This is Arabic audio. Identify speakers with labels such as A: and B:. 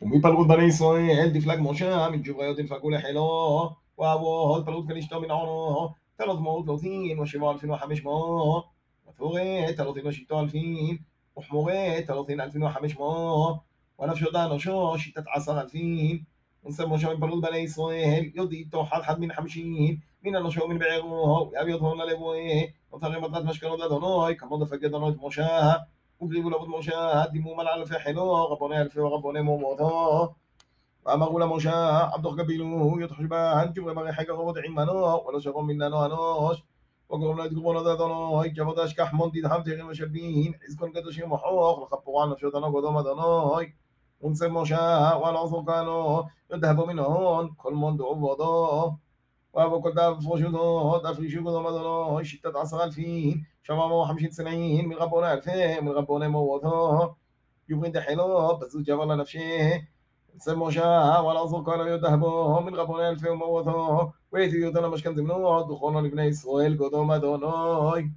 A: وميبلغوا بني إسرائيل دفلك موشى من جبريل دفلك لحلو وأبوه البلغوا كنشتو من عونه ثلاث مאות ثلاثين وسبعة ألفين وخمس مאות وثورة ثلاثين وستة ألفين وحمورة ثلاثين ألفين وخمس مאות ونفش دان وشو ستة عشر ألفين ونسب موشى من بلغوا بني إسرائيل يودي إتو حد حد من خمسين من הנושא ומן בערו, יביא אותו ללבוי, נותר עם מטרת משכנות לאדוני, כמוד הפקד עונו את משה, וגריבו לעבוד משה, דימום על אלפי חילו, רבוני אלפי ורבוני מומותו. ואמרו למשה, עבדוך גבילו, יתחשבן, ג'ברי מרי חגר רבות עמנו, ולא שרום מננו אנוש. וגורם לו את גרבונו דדונו, ג'בות אשכח מון תדחם תירים ושלבין, חזקון קדושים ומחוך, לכפורה על נפשות ענו קודום אדוני. ונשא משה, ועל עזור כהנו, ידהבו מנהון, כל מון דעובודו. وابو داب فوشوتو دافريشو كدو مدنو شتة عشر ألفين شباب وخمسين سنين من غبونا ألفين من غبونا موتو يبغين دحيلو بزو جبل نفشه. سمو شاء ولا كانوا يذهبوا من غبونا ألفين موتو ويتي يوتنا مشكنت منو دخولنا لبني إسرائيل قدوم أدونوي